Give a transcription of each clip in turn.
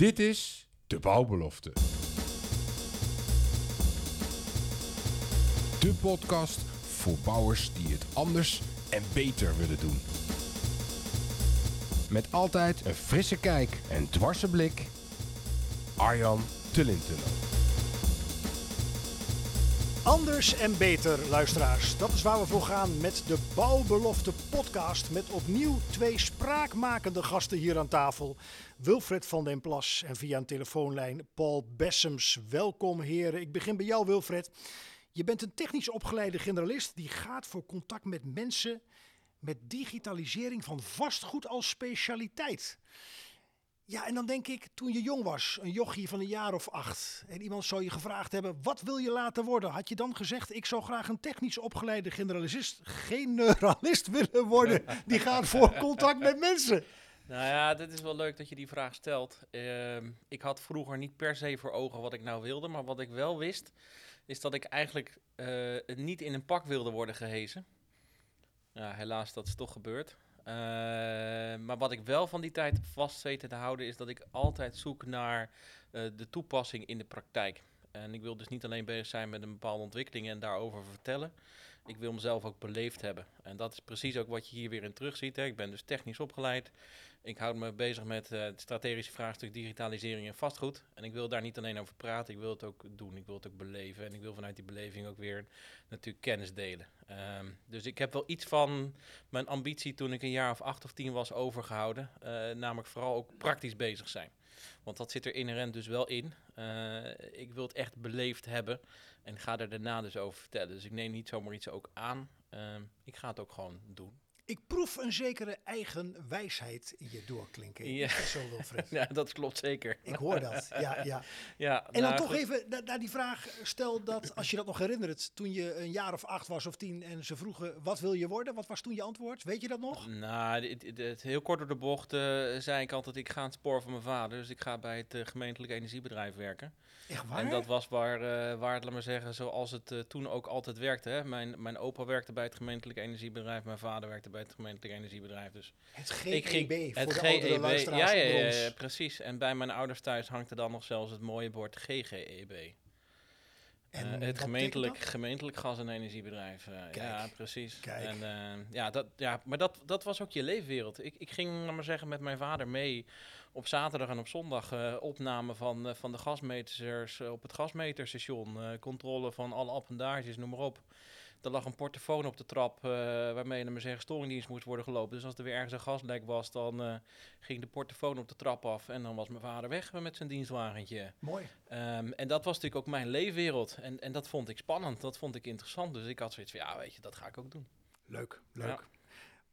Dit is de bouwbelofte. De podcast voor bouwers die het anders en beter willen doen. Met altijd een frisse kijk en dwarse blik. Arjan Tullintunnel. Anders en beter, luisteraars. Dat is waar we voor gaan met de Bouwbelofte podcast. Met opnieuw twee spraakmakende gasten hier aan tafel. Wilfred van den Plas en via een telefoonlijn Paul Bessems. Welkom heren. Ik begin bij jou Wilfred. Je bent een technisch opgeleide generalist die gaat voor contact met mensen met digitalisering van vastgoed als specialiteit. Ja, en dan denk ik, toen je jong was, een jochie van een jaar of acht, en iemand zou je gevraagd hebben, wat wil je laten worden? Had je dan gezegd, ik zou graag een technisch opgeleide generalist, generalist willen worden, die gaat voor contact met mensen? Nou ja, dit is wel leuk dat je die vraag stelt. Ehm, ik had vroeger niet per se voor ogen wat ik nou wilde, maar wat ik wel wist, is dat ik eigenlijk eh, niet in een pak wilde worden gehezen. Ja, helaas, dat is toch gebeurd. Uh, maar wat ik wel van die tijd vast weten te houden, is dat ik altijd zoek naar uh, de toepassing in de praktijk. En ik wil dus niet alleen bezig zijn met een bepaalde ontwikkeling en daarover vertellen. Ik wil mezelf ook beleefd hebben. En dat is precies ook wat je hier weer in terugziet. Hè. Ik ben dus technisch opgeleid. Ik houd me bezig met uh, het strategische vraagstuk digitalisering en vastgoed. En ik wil daar niet alleen over praten, ik wil het ook doen. Ik wil het ook beleven. En ik wil vanuit die beleving ook weer natuurlijk kennis delen. Um, dus ik heb wel iets van mijn ambitie toen ik een jaar of acht of tien was overgehouden. Uh, namelijk vooral ook praktisch bezig zijn. Want dat zit er inherent dus wel in. Uh, ik wil het echt beleefd hebben en ga er daarna dus over vertellen. Dus ik neem niet zomaar iets ook aan. Uh, ik ga het ook gewoon doen. Ik proef een zekere eigen wijsheid in je doorklinken. Ja. Zo, Wilfred? ja, dat klopt zeker. Ik hoor dat, ja. ja. ja en dan nou, toch goed. even naar, naar die vraag, stel dat, als je dat nog herinnert, toen je een jaar of acht was of tien en ze vroegen, wat wil je worden? Wat was toen je antwoord? Weet je dat nog? Nou, het, het, het, heel kort door de bocht uh, zei ik altijd, ik ga aan het spoor van mijn vader. Dus ik ga bij het uh, gemeentelijk energiebedrijf werken. Echt waar? En dat was waar, uh, waar het, laat maar zeggen, zoals het toen ook altijd werkte. Hè? Mijn, mijn opa werkte bij het gemeentelijk energiebedrijf, mijn vader werkte bij het gemeentelijk energiebedrijf. Dus het GEB, ik ging, voor het de GEB, ja, ja, ja, ja, precies. En bij mijn ouders thuis hangt er dan nog zelfs het mooie bord GGEB. En uh, het gemeentelijk, gemeentelijk gas- en energiebedrijf. Uh, Kijk, ja, precies. Kijk. En, uh, ja, dat, ja, maar dat, dat was ook je leefwereld. Ik, ik ging, laat maar zeggen, met mijn vader mee op zaterdag en op zondag opname van, van de gasmeters op het gasmeterstation. Controle van alle appendages, noem maar op. Er lag een portofoon op de trap waarmee er maar zeggen storingdienst moest worden gelopen. Dus als er weer ergens een gaslek was, dan ging de portofoon op de trap af. En dan was mijn vader weg met zijn dienstwagentje. Mooi. Um, en dat was natuurlijk ook mijn leefwereld. En, en dat vond ik spannend, dat vond ik interessant. Dus ik had zoiets van, ja weet je, dat ga ik ook doen. Leuk, leuk. Ja.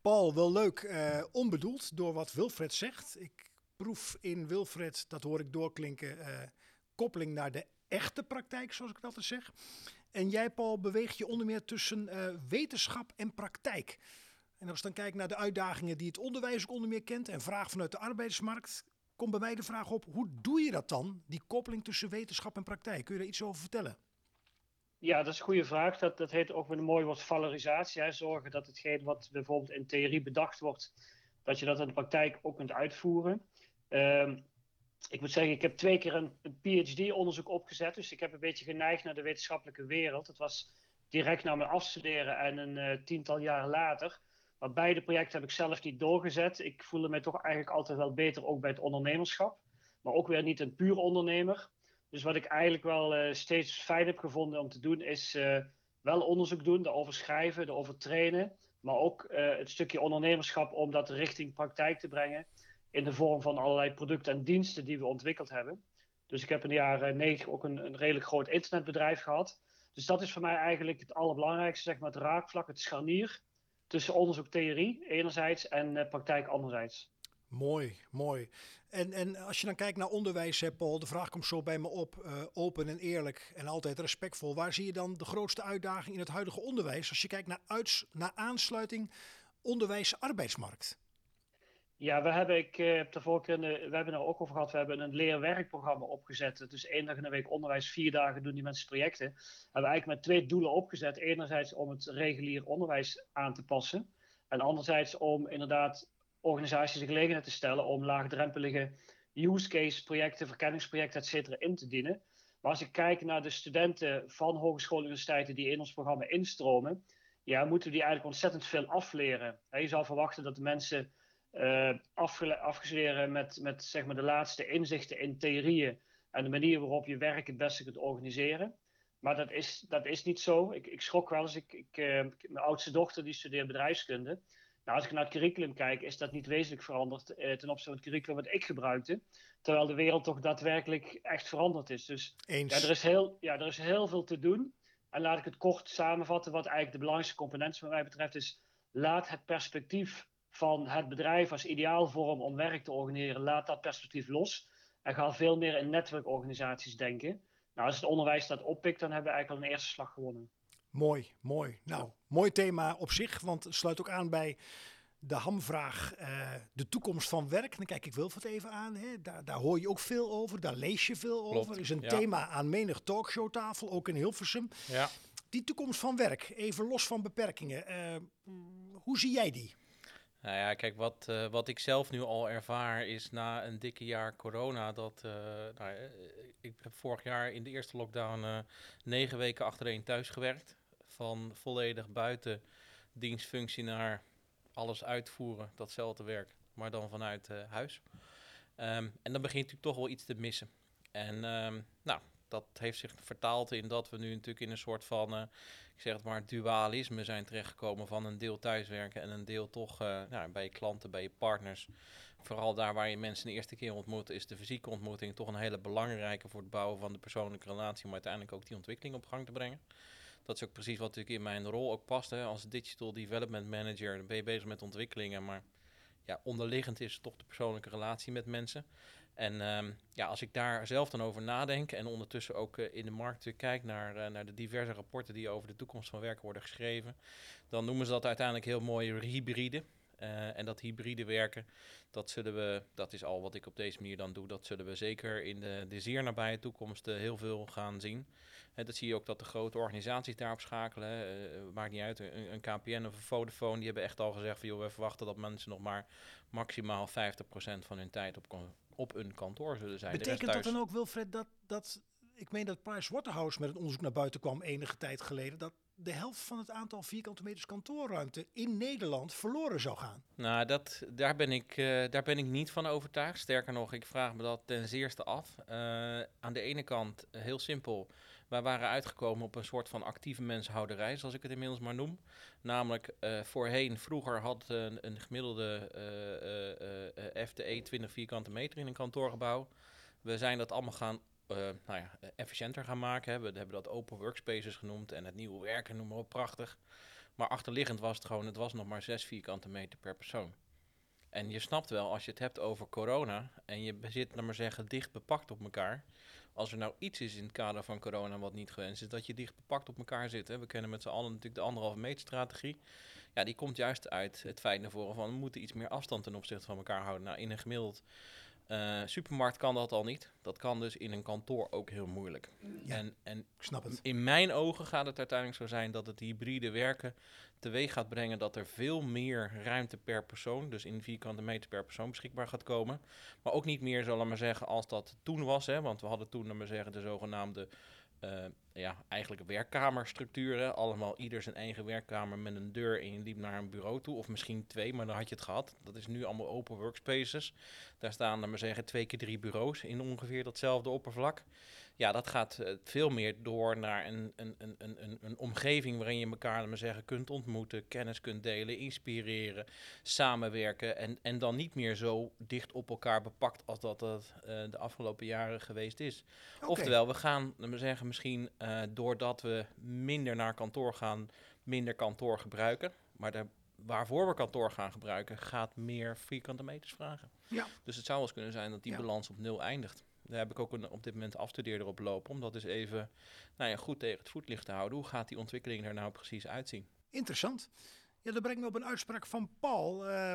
Paul, wel leuk, onbedoeld door wat Wilfred zegt. Ik proef in Wilfred, dat hoor ik doorklinken, uh, koppeling naar de echte praktijk, zoals ik dat eens zeg. En jij, Paul, beweegt je onder meer tussen uh, wetenschap en praktijk. En als ik dan kijk naar de uitdagingen die het onderwijs ook onder meer kent en vraag vanuit de arbeidsmarkt, komt bij mij de vraag op, hoe doe je dat dan, die koppeling tussen wetenschap en praktijk? Kun je daar iets over vertellen? Ja, dat is een goede vraag. Dat, dat heet ook met een mooi woord valorisatie. Zorgen dat hetgeen wat bijvoorbeeld in theorie bedacht wordt, dat je dat in de praktijk ook kunt uitvoeren. Um, ik moet zeggen, ik heb twee keer een, PhD-onderzoek opgezet. Dus ik heb een beetje geneigd naar de wetenschappelijke wereld. Het was direct na mijn afstuderen en een uh, tiental jaar later. Maar beide projecten heb ik zelf niet doorgezet. Ik voelde mij toch eigenlijk altijd wel beter ook bij het ondernemerschap. Maar ook weer niet een puur ondernemer. Dus wat ik eigenlijk wel uh, steeds fijn heb gevonden om te doen, is uh, wel onderzoek doen, erover schrijven, erover trainen. Maar ook het stukje ondernemerschap om dat richting praktijk te brengen in de vorm van allerlei producten en diensten die we ontwikkeld hebben. Dus ik heb in de jaren negentig ook een, een, redelijk groot internetbedrijf gehad. Dus dat is voor mij eigenlijk het allerbelangrijkste, zeg maar, het raakvlak, het scharnier tussen onderzoek theorie enerzijds en uh, praktijk anderzijds. Mooi, mooi. En, en als je dan kijkt naar onderwijs, Paul, de vraag komt zo bij me op. Uh, open en eerlijk en altijd respectvol. Waar zie je dan de grootste uitdaging in het huidige onderwijs? Als je kijkt naar, naar aansluiting onderwijs-arbeidsmarkt. Ja, we hebben, ik uh, heb de vorige keer, we hebben er ook over gehad, we hebben een leerwerkprogramma opgezet. Dus één dag in de week onderwijs, vier dagen doen die mensen projecten. We hebben eigenlijk met twee doelen opgezet. Enerzijds om het regulier onderwijs aan te passen. En anderzijds om inderdaad organisaties de gelegenheid te stellen om laagdrempelige use case projecten, verkenningsprojecten, et cetera, in te dienen. Maar als ik kijk naar de studenten van hogescholen en universiteiten die in ons programma instromen, ja, moeten we die eigenlijk ontzettend veel afleren. je zou verwachten dat de mensen uh, afgestudeerd met, met zeg maar de laatste inzichten in theorieën en de manier waarop je werk het beste kunt organiseren. Maar dat is, dat is niet zo. Ik, ik schrok wel eens. Ik, ik, uh, mijn oudste dochter die studeert bedrijfskunde. Nou, als ik naar het curriculum kijk, is dat niet wezenlijk veranderd uh, ten opzichte van het curriculum wat ik gebruikte. Terwijl de wereld toch daadwerkelijk echt veranderd is. Dus Ja, er, is heel, ja, er is heel veel te doen. En laat ik het kort samenvatten. Wat eigenlijk de belangrijkste component wat mij betreft is. Laat het perspectief van het bedrijf als ideaalvorm om werk te organiseren. Laat dat perspectief los. En ga veel meer in netwerkorganisaties denken. Nou, als het onderwijs dat oppikt, dan hebben we eigenlijk al een eerste slag gewonnen. Mooi, mooi. Nou, mooi thema op zich, want het sluit ook aan bij de hamvraag, uh, de toekomst van werk. Dan kijk ik Wilfred even aan. Hè. Daar, daar hoor je ook veel over, daar lees je veel over. Er is een thema aan menig talkshowtafel, ook in Hilversum. Ja. Die toekomst van werk, even los van beperkingen. Uh, hoe zie jij die? Nou ja, kijk, wat, uh, wat ik zelf nu al ervaar is na een dikke jaar corona dat... Uh, nou, ik heb vorig jaar in de eerste lockdown uh, negen weken achtereen thuis gewerkt. Van volledig buiten dienstfunctie naar alles uitvoeren, datzelfde werk, maar dan vanuit huis. Um, en dan begint natuurlijk toch wel iets te missen. En um, nou, dat heeft zich vertaald in dat we nu natuurlijk in een soort van, uh, ik zeg het maar, dualisme zijn terechtgekomen van een deel thuiswerken en een deel toch uh, nou, bij je klanten, bij je partners. Vooral daar waar je mensen de eerste keer ontmoet, is de fysieke ontmoeting toch een hele belangrijke voor het bouwen van de persoonlijke relatie, maar uiteindelijk ook die ontwikkeling op gang te brengen. Dat is ook precies wat natuurlijk in mijn rol ook past. Hè. Als digital development manager ben je bezig met ontwikkelingen, maar ja, onderliggend is toch de persoonlijke relatie met mensen. En um, ja, als ik daar zelf dan over nadenk en ondertussen ook uh, in de markt kijk naar, uh, naar de diverse rapporten die over de toekomst van werk worden geschreven, dan noemen ze dat uiteindelijk heel mooi hybride. En dat hybride werken, dat, zullen we, dat is al wat ik op deze manier dan doe, dat zullen we zeker in de, de zeer nabije toekomst heel veel gaan zien. Dat zie je ook dat de grote organisaties daarop schakelen. maakt niet uit, een, een, KPN of een Vodafone, die hebben echt al gezegd van joh, we verwachten dat mensen nog maar maximaal 50% van hun tijd op op een kantoor zullen zijn. Betekent dat dan ook, Wilfred, dat, dat ik meen dat Pricewaterhouse met een onderzoek naar buiten kwam enige tijd geleden, dat de helft van het aantal vierkante meters kantoorruimte in Nederland verloren zou gaan? Nou, dat, daar, ben ik, uh, daar ben ik niet van overtuigd. Sterker nog, ik vraag me dat ten zeerste af. Uh, aan de ene kant, heel simpel, wij waren uitgekomen op een soort van actieve menshouderij, zoals ik het inmiddels maar noem. Namelijk uh, voorheen, vroeger had een, een gemiddelde uh, FTE 20 vierkante meter in een kantoorgebouw. We zijn dat allemaal gaan nou ja, efficiënter gaan maken. We hebben dat open workspaces genoemd en het nieuwe werken noemen we prachtig. Maar achterliggend was het gewoon, het was nog maar 6 vierkante meter per persoon. En je snapt wel, als je het hebt over corona en je zit, laat maar zeggen, dicht bepakt op elkaar als er nou iets is in het kader van corona wat niet gewenst is, dat je dicht bepakt op elkaar zit. Hè. We kennen met z'n allen natuurlijk de anderhalve meter strategie. Ja, die komt juist uit het feit naar voren van we moeten iets meer afstand ten opzichte van elkaar houden. Nou, in een gemiddeld uh, supermarkt kan dat al niet. Dat kan dus in een kantoor ook heel moeilijk. Ja, en, en ik snap het. In mijn ogen gaat het uiteindelijk zo zijn dat het hybride werken teweeg gaat brengen dat er veel meer ruimte per persoon, dus in vierkante meter per persoon beschikbaar gaat komen. Maar ook niet meer, zullen we maar zeggen, als dat toen was. Hè, want we hadden toen, we zeggen, de zogenaamde uh, ja, eigenlijk werkkamerstructuren. Allemaal ieder zijn eigen werkkamer met een deur en je liep naar een bureau toe. Of misschien twee, maar dan had je het gehad. Dat is nu allemaal open workspaces. Daar staan, laten we zeggen, twee keer drie bureaus in ongeveer datzelfde oppervlak ja, dat gaat uh, veel meer door naar een, een, een, een, een omgeving waarin je elkaar maar zeggen, kunt ontmoeten, kennis kunt delen, inspireren, samenwerken. En, en dan niet meer zo dicht op elkaar bepakt als dat dat uh, de afgelopen jaren geweest is. Okay. Oftewel, we gaan we zeggen, misschien uh, doordat we minder naar kantoor gaan, minder kantoor gebruiken. Maar de, waarvoor we kantoor gaan gebruiken, gaat meer vierkante meters vragen. Ja. Dus het zou wel eens kunnen zijn dat die ja. balans op nul eindigt. Daar heb ik ook een, op dit moment afstudeerder op lopen. Om dat dus even nou ja, goed tegen het voetlicht te houden. Hoe gaat die ontwikkeling er nou precies uitzien? Interessant. Ja, dat brengt me op een uitspraak van Paul. Uh,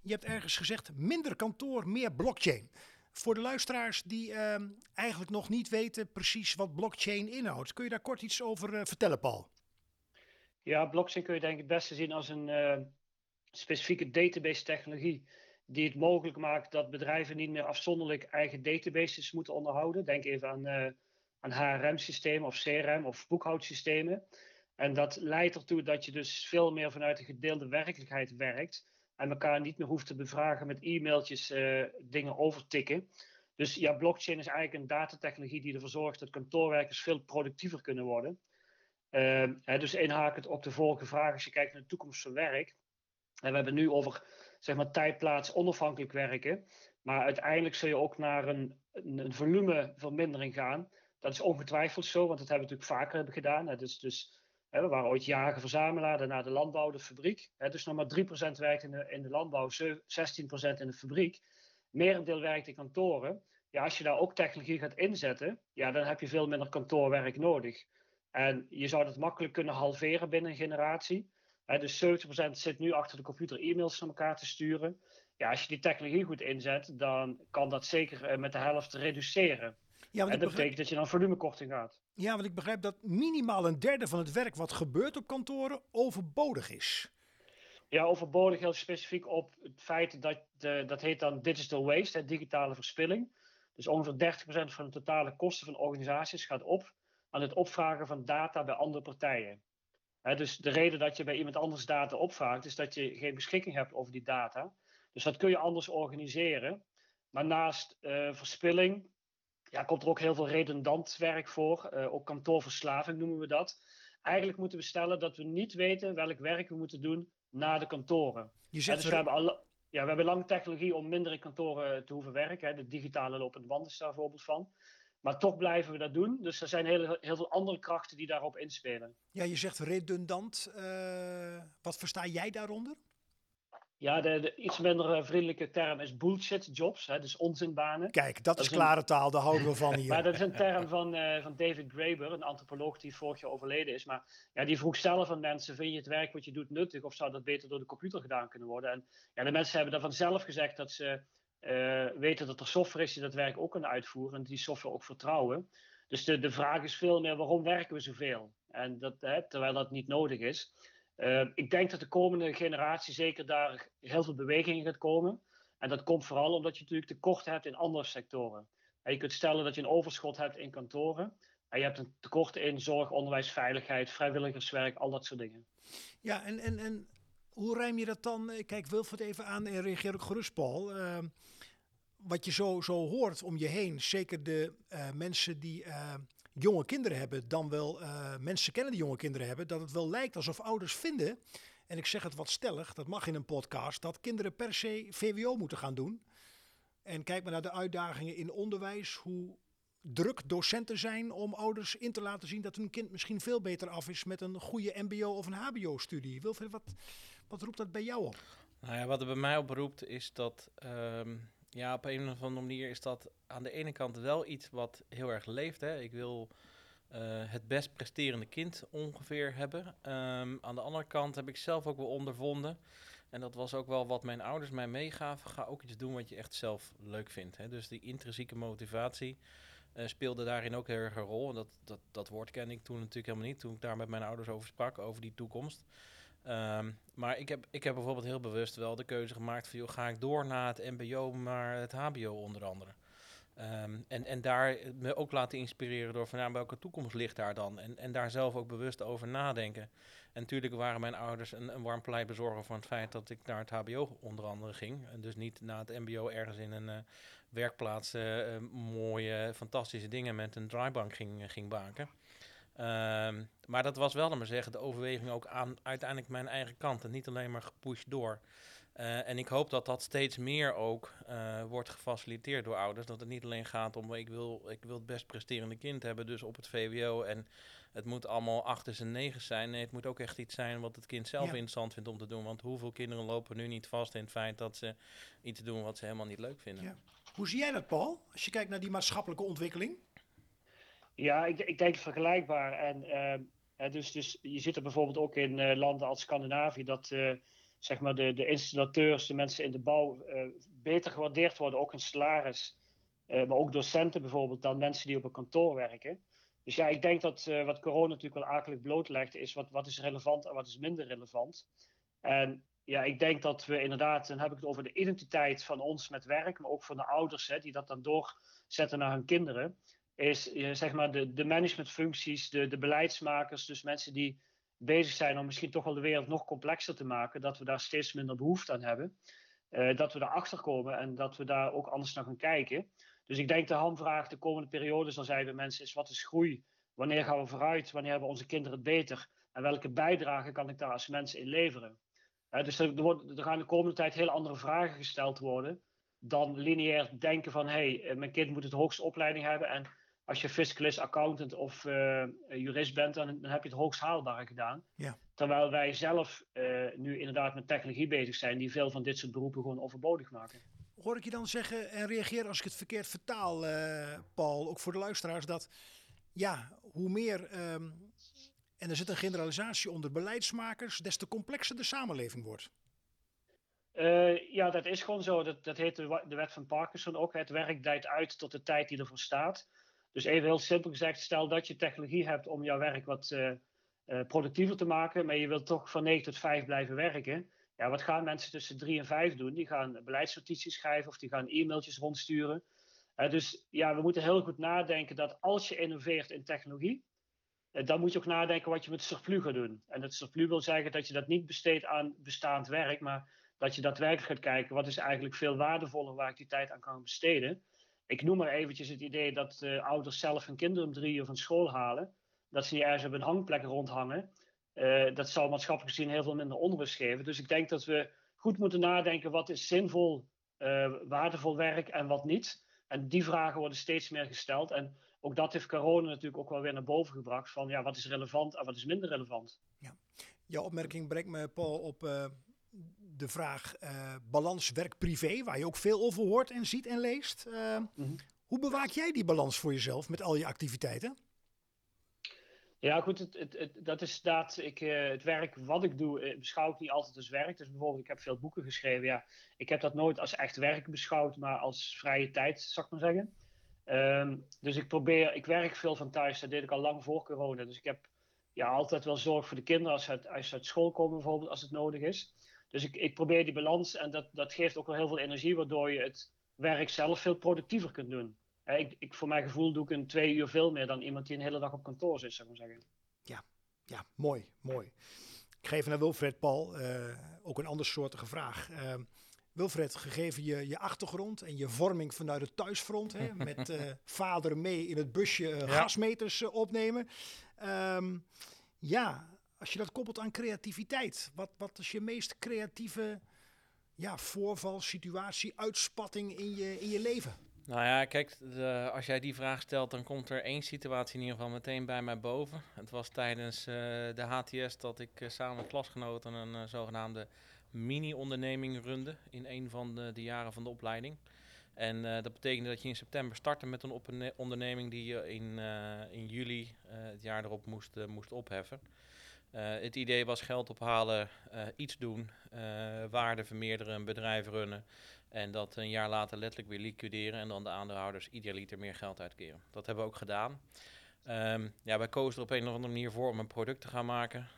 je hebt ergens gezegd minder kantoor, meer blockchain. Voor de luisteraars die uh, eigenlijk nog niet weten precies wat blockchain inhoudt. Kun je daar kort iets over uh, vertellen, Paul? Ja, blockchain kun je denk ik het beste zien als een eh, specifieke database technologie die het mogelijk maakt dat bedrijven niet meer afzonderlijk eigen databases moeten onderhouden. Denk even aan, uh, aan HRM-systemen of CRM of boekhoudsystemen. En dat leidt ertoe dat je dus veel meer vanuit een gedeelde werkelijkheid werkt en elkaar niet meer hoeft te bevragen met e-mailtjes uh, dingen overtikken. Dus ja, blockchain is eigenlijk een datatechnologie die ervoor zorgt dat kantoorwerkers veel productiever kunnen worden. Uh, hè, dus inhakend op de vorige vraag, als je kijkt naar de toekomst van werk. En we hebben nu over zeg maar, tijdplaats onafhankelijk werken. Maar uiteindelijk zul je ook naar een, een, een volumevermindering gaan. Dat is ongetwijfeld zo, want dat hebben we natuurlijk vaker hebben gedaan. Hè. Dus, dus hè, we waren ooit jager verzamelaar, daarna de landbouw, de fabriek. Hè, dus nog maar 3% werkt in de, in de landbouw, 16% in de fabriek. Merendeel werkt in kantoren. Ja, als je daar ook technologie gaat inzetten, ja, dan heb je veel minder kantoorwerk nodig. En je zou dat makkelijk kunnen halveren binnen een generatie. He, dus 70% zit nu achter de computer e-mails naar elkaar te sturen. Ja, als je die technologie goed inzet, dan kan dat zeker eh, met de helft reduceren. Ja, en dat betekent dat je dan volumekorting gaat. Ja, want ik begrijp dat minimaal een derde van het werk wat gebeurt op kantoren overbodig is. Ja, overbodig heel specifiek op het feit dat, dat heet dan digital waste, digitale verspilling. Dus ongeveer 30% van de totale kosten van organisaties gaat op aan het opvragen van data bij andere partijen. Dus de reden dat je bij iemand anders data opvraagt, is dat je geen beschikking hebt over die data. Dus dat kun je anders organiseren. Maar naast uh, verspilling ja, komt er ook heel veel redundant werk voor. Uh, ook kantoorverslaving noemen we dat. Eigenlijk moeten we stellen dat we niet weten welk werk we moeten doen na de kantoren. Je zegt dus we, hebben al, ja, we hebben lang technologie om minder in kantoren te hoeven werken. Hè. De digitale lopende band is daar voorbeeld van. Maar toch blijven we dat doen. Dus er zijn heel, heel veel andere krachten die daarop inspelen. Ja, je zegt redundant. Uh, wat versta jij daaronder? Ja, de, de, iets minder eh, vriendelijke term is bullshit jobs, hè, dus onzinbanen. Kijk, dat, is klare taal, daar houden we van hier. maar dat is een term van, uh, van David Graeber, een antropoloog die vorig jaar overleden is. Maar ja, die vroeg zelf aan mensen, vind je het werk wat je doet nuttig of zou dat beter door de computer gedaan kunnen worden? En ja, de mensen hebben daarvan zelf gezegd dat ze weten dat er software is die dat werk ook kan uitvoeren en die software ook vertrouwen. Dus de, de vraag is veel meer waarom werken we zoveel? En dat, hè, terwijl dat niet nodig is. Uh, ik denk dat de komende generatie zeker daar heel veel beweging in gaat komen. En dat komt vooral omdat je natuurlijk tekort hebt in andere sectoren. En je kunt stellen dat je een overschot hebt in kantoren. En je hebt een tekort in zorg, onderwijs, veiligheid, vrijwilligerswerk, al dat soort dingen. Ja, en, en, en hoe rijm je dat dan? Kijk, Wilfred even aan en reageer ook gerust, Paul. Uh, wat je zo, zo hoort om je heen, zeker de uh, mensen die uh, jonge kinderen hebben, dan wel mensen kennen die jonge kinderen hebben, dat het wel lijkt alsof ouders vinden, en ik zeg het wat stellig, dat mag in een podcast, dat kinderen per se VWO moeten gaan doen. En kijk maar naar de uitdagingen in onderwijs, hoe druk docenten zijn om ouders in te laten zien dat hun kind misschien veel beter af is met een goede MBO of een HBO-studie. Wilfred, wat, wat roept dat bij jou op? Nou ja, wat er bij mij oproept is dat, um, ja, op een of andere manier is dat aan de ene kant wel iets wat heel erg leeft. Hè. Ik wil uh, het best presterende kind ongeveer hebben. Um, aan de andere kant heb ik zelf ook wel ondervonden. En dat was ook wel wat mijn ouders mij meegaven. Ga ook iets doen wat je echt zelf leuk vindt. Hè. Dus die intrinsieke motivatie uh, speelde daarin ook heel erg een rol. En dat, dat, dat woord kende ik toen natuurlijk helemaal niet. Toen ik daar met mijn ouders over sprak, over die toekomst. Um, maar ik heb, ik heb bijvoorbeeld heel bewust wel de keuze gemaakt van... Joh, ga ik door naar het mbo, maar het hbo onder andere. Um, en, en daar me ook laten inspireren door van welke toekomst ligt daar dan? En, en daar zelf ook bewust over nadenken. En natuurlijk waren mijn ouders een, een warm pleitbezorger van het feit dat ik naar het HBO onder andere ging. En dus niet naar het MBO ergens in een uh, werkplaats uh, mooie, fantastische dingen met een draaibank ging, ging maken. Um, maar dat was wel, dan maar zeggen, de overweging ook aan uiteindelijk mijn eigen kant. En niet alleen maar gepusht door. Uh, en ik hoop dat dat steeds meer ook uh, wordt gefaciliteerd door ouders. Dat het niet alleen gaat om ik wil, ik wil het best presterende kind hebben, dus op het VWO. En het moet allemaal achters en negens zijn. Nee, het moet ook echt iets zijn wat het kind zelf ja. interessant vindt om te doen. Want hoeveel kinderen lopen nu niet vast in het feit dat ze iets doen wat ze helemaal niet leuk vinden. Ja. Hoe zie jij dat, Paul? Als je kijkt naar die maatschappelijke ontwikkeling? Ja, ik, ik denk vergelijkbaar. En uh, dus, dus je zit er bijvoorbeeld ook in uh, landen als Scandinavië dat uh, zeg maar de, de installateurs, de mensen in de bouw beter gewaardeerd worden, ook in salaris. maar ook docenten bijvoorbeeld dan mensen die op een kantoor werken. Dus ja, ik denk dat wat corona natuurlijk wel akelig blootlegt, is wat, wat is relevant en wat is minder relevant. En ja, ik denk dat we inderdaad, dan heb ik het over de identiteit van ons met werk, maar ook van de ouders hè, die dat dan doorzetten naar hun kinderen. Is zeg maar de, de managementfuncties, de, de beleidsmakers, dus mensen die bezig zijn om misschien toch wel de wereld nog complexer te maken, dat we daar steeds minder behoefte aan hebben. Uh, dat we daarachter komen en dat we daar ook anders naar gaan kijken. Dus ik denk de hamvraag de komende periode zal zijn bij mensen is wat is groei? Wanneer gaan we vooruit? Wanneer hebben onze kinderen het beter? En welke bijdrage kan ik daar als mens in leveren? dus er, wordt, er, gaan de komende tijd heel andere vragen gesteld worden dan lineair denken van hé, hey, mijn kind moet het hoogste opleiding hebben en als je fiscalist, accountant of uh, jurist bent, dan, dan, heb je het hoogst haalbare gedaan. Ja. Terwijl wij zelf uh, nu inderdaad met technologie bezig zijn, die veel van dit soort beroepen gewoon overbodig maken. Hoor ik je dan zeggen en reageer als ik het verkeerd vertaal, uh, Paul, ook voor de luisteraars, dat ja, hoe meer, um, en er zit een generalisatie onder beleidsmakers, des te complexer de samenleving wordt. ja, dat is gewoon zo. Dat, dat heet de, de wet van Parkinson ook. Het werk dijt uit tot de tijd die ervoor staat. Dus even heel simpel gezegd, stel dat je technologie hebt om jouw werk wat uh, uh, productiever te maken, maar je wilt toch van 9 tot 5 blijven werken. Ja, wat gaan mensen tussen 3 en 5 doen? Die gaan beleidsnotities schrijven of die gaan e-mailtjes rondsturen. Uh, dus ja, we moeten heel goed nadenken dat als je innoveert in technologie, dan moet je ook nadenken wat je met surplus gaat doen. En dat surplus wil zeggen dat je dat niet besteedt aan bestaand werk, maar dat je daadwerkelijk gaat kijken wat is eigenlijk veel waardevoller waar ik die tijd aan kan besteden. Ik noem maar eventjes het idee dat uh, ouders zelf hun kinderen om drie uur van school halen. Dat ze niet ergens op een hangplek rondhangen. Uh, dat zal maatschappelijk gezien heel veel minder onrust geven. Dus ik denk dat we goed moeten nadenken wat is zinvol, uh, waardevol werk en wat niet. En die vragen worden steeds meer gesteld. En ook dat heeft corona natuurlijk ook wel weer naar boven gebracht. Van ja, wat is relevant en wat is minder relevant. Ja. Jouw opmerking brengt me, Paul, op de vraag uh, balans werk-privé, waar je ook veel over hoort en ziet en leest. Uh, mm -hmm. Hoe bewaak jij die balans voor jezelf met al je activiteiten? Ja, goed, het, het, het, dat is dat ik, uh, het werk wat ik doe, beschouw ik niet altijd als werk. Dus bijvoorbeeld, ik heb veel boeken geschreven. Ja, ik heb dat nooit als echt werk beschouwd, maar als vrije tijd, zou ik maar zeggen. Um, dus ik probeer, ik werk veel van thuis. Dat deed ik al lang voor corona. Dus ik heb ja, altijd wel zorg voor de kinderen als ze uit, als ze uit school komen, bijvoorbeeld, als het nodig is. Dus ik, ik probeer die balans en dat, dat geeft ook wel heel veel energie, waardoor je het werk zelf veel productiever kunt doen. ik, ik, voor mijn gevoel doe ik een twee uur veel meer dan iemand die een hele dag op kantoor zit, zou ik maar zeggen. Ja, ja mooi, mooi. Ik geef naar Wilfred Paul uh, ook een andersoortige vraag. Uh, Wilfred, gegeven je, je achtergrond en je vorming vanuit het thuisfront, hè, met uh, vader mee in het busje ja. gasmeters opnemen. Um, ja, als je dat koppelt aan creativiteit, wat, wat is je meest creatieve ja, voorval, situatie, uitspatting in je, in je leven? Nou ja, kijk, als jij die vraag stelt, dan komt er één situatie in ieder geval meteen bij mij boven. Het was tijdens uh, de HTS dat ik uh, samen met klasgenoten een uh, zogenaamde mini-onderneming runde in een van de, de, jaren van de opleiding. En dat betekende dat je in september startte met een onderneming die je in, in juli het jaar erop moest, moest opheffen. Uh, het idee was geld ophalen, uh, iets doen, uh, waarde vermeerderen, een bedrijf runnen. En dat een jaar later letterlijk weer liquideren en dan de aandeelhouders idealiter meer geld uitkeren. Dat hebben we ook gedaan. Um, ja, wij kozen er op een of andere manier voor om een product te gaan maken.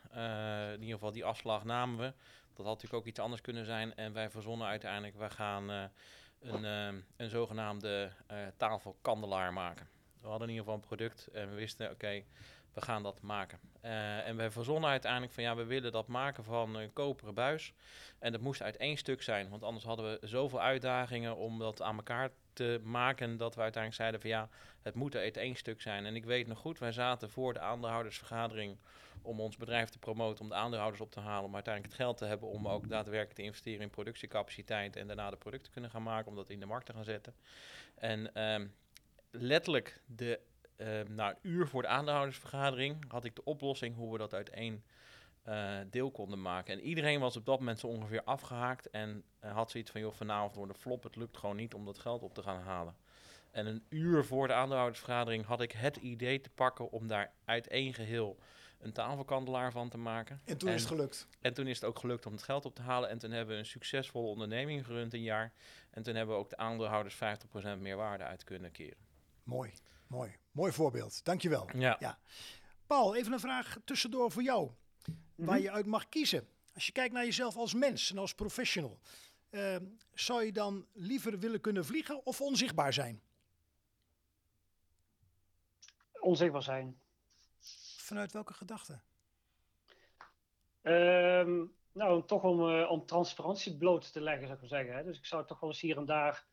in ieder geval die afslag namen we. Dat had natuurlijk ook iets anders kunnen zijn. En wij verzonnen uiteindelijk, wij gaan een, een zogenaamde tafelkandelaar maken. We hadden in ieder geval een product en we wisten, oké, we gaan dat maken. Uh, en wij verzonnen uiteindelijk van ja, we willen dat maken van een koperen buis. En dat moest uit één stuk zijn, want anders hadden we zoveel uitdagingen om dat aan elkaar te maken dat we uiteindelijk zeiden van ja, het moet uit één stuk zijn. En ik weet nog goed, wij zaten voor de aandeelhoudersvergadering om ons bedrijf te promoten, om de aandeelhouders op te halen, om uiteindelijk het geld te hebben om ook daadwerkelijk te investeren in productiecapaciteit en daarna de producten te kunnen gaan maken, om dat in de markt te gaan zetten. En um, letterlijk de na een uur voor de aandeelhoudersvergadering had ik de oplossing hoe we dat uit één uh, deel konden maken. En iedereen was op dat moment zo ongeveer afgehaakt en uh, had zoiets van, joh, vanavond wordt de flop, het lukt gewoon niet om dat geld op te gaan halen. En een uur voor de aandeelhoudersvergadering had ik het idee te pakken om daar uit één geheel een tafelkandelaar van te maken. En toen en, is het gelukt. En toen is het ook gelukt om het geld op te halen. En toen hebben we een succesvolle onderneming gerund een jaar. En toen hebben we ook de aandeelhouders 50% meer waarde uit kunnen keren. Mooi. Mooi, mooi voorbeeld. Dankjewel. Ja. ja. Paul, even een vraag tussendoor voor jou. Mm -hmm. Waar je uit mag kiezen. Als je kijkt naar jezelf als mens en als professional, ehm, zou je dan liever willen kunnen vliegen of onzichtbaar zijn? Onzichtbaar zijn. Vanuit welke gedachte? Ehm, nou, toch om, uh, om transparantie bloot te leggen, zou ik maar zeggen. Hè. Dus ik zou toch wel eens hier en daar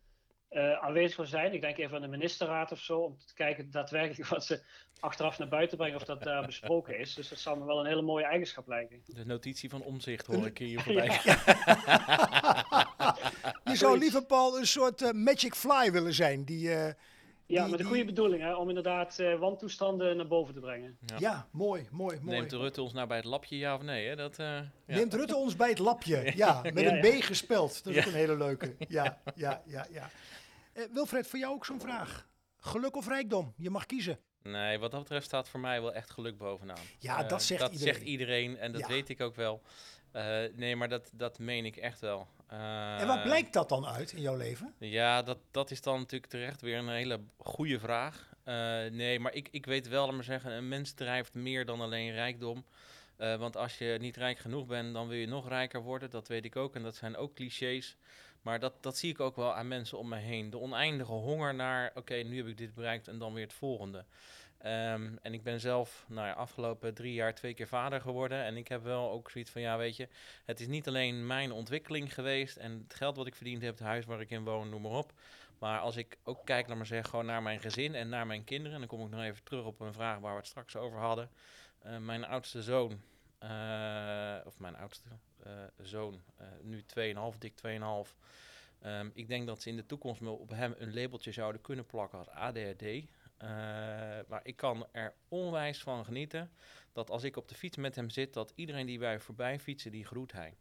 aanwezig willen zijn. Ik denk even aan de ministerraad of zo, om te kijken daadwerkelijk wat ze achteraf naar buiten brengen of dat daar besproken is. Dus dat zou me wel een hele mooie eigenschap lijken. De notitie van omzicht hoor ik hier voorbij. Ja. je zou liever, Paul, een soort uh, magic fly willen zijn, die... Ja, met een goede bedoeling, hè, om inderdaad uh, wantoestanden naar boven te brengen. Ja. ja, mooi, mooi, mooi. Neemt Rutte ons nou bij het lapje, ja of nee? Hè? Dat, uh, ja. Neemt Rutte ons bij het lapje, ja, met een B gespeld. Dat is ook een hele leuke. Ja, ja, ja, ja. Uh, Wilfred, voor jou ook zo'n vraag. Geluk of rijkdom? Je mag kiezen. Nee, wat dat betreft staat voor mij wel echt geluk bovenaan. Ja, dat zegt dat iedereen. zegt iedereen en dat weet ik ook wel. nee, maar dat, dat meen ik echt wel. Uh, en wat blijkt dat dan uit in jouw leven? Ja, dat, dat is dan natuurlijk terecht weer een hele goede vraag. Nee, maar ik, ik weet wel, laat maar zeggen, een mens drijft meer dan alleen rijkdom. Want als je niet rijk genoeg bent, dan wil je nog rijker worden. Dat weet ik ook en dat zijn ook clichés. Maar dat, dat zie ik ook wel aan mensen om me heen. De oneindige honger naar, oké, nu heb ik dit bereikt en dan weer het volgende. Um, en ik ben zelf nou ja, afgelopen drie jaar twee keer vader geworden. En ik heb wel ook zoiets van, ja weet je, het is niet alleen mijn ontwikkeling geweest en het geld wat ik verdiend heb, het huis waar ik in woon, noem maar op. Maar als ik ook kijk naar, maar zeg, gewoon naar mijn gezin en naar mijn kinderen, en dan kom ik nog even terug op een vraag waar we het straks over hadden. Uh, mijn oudste zoon, of mijn oudste uh, zoon, nu 2,5, dik 2,5. Um, ik denk dat ze in de toekomst op hem een labeltje zouden kunnen plakken als ADHD. Maar ik kan er onwijs van genieten dat als ik op de fiets met hem zit, dat iedereen die wij voorbij fietsen, die groet hij.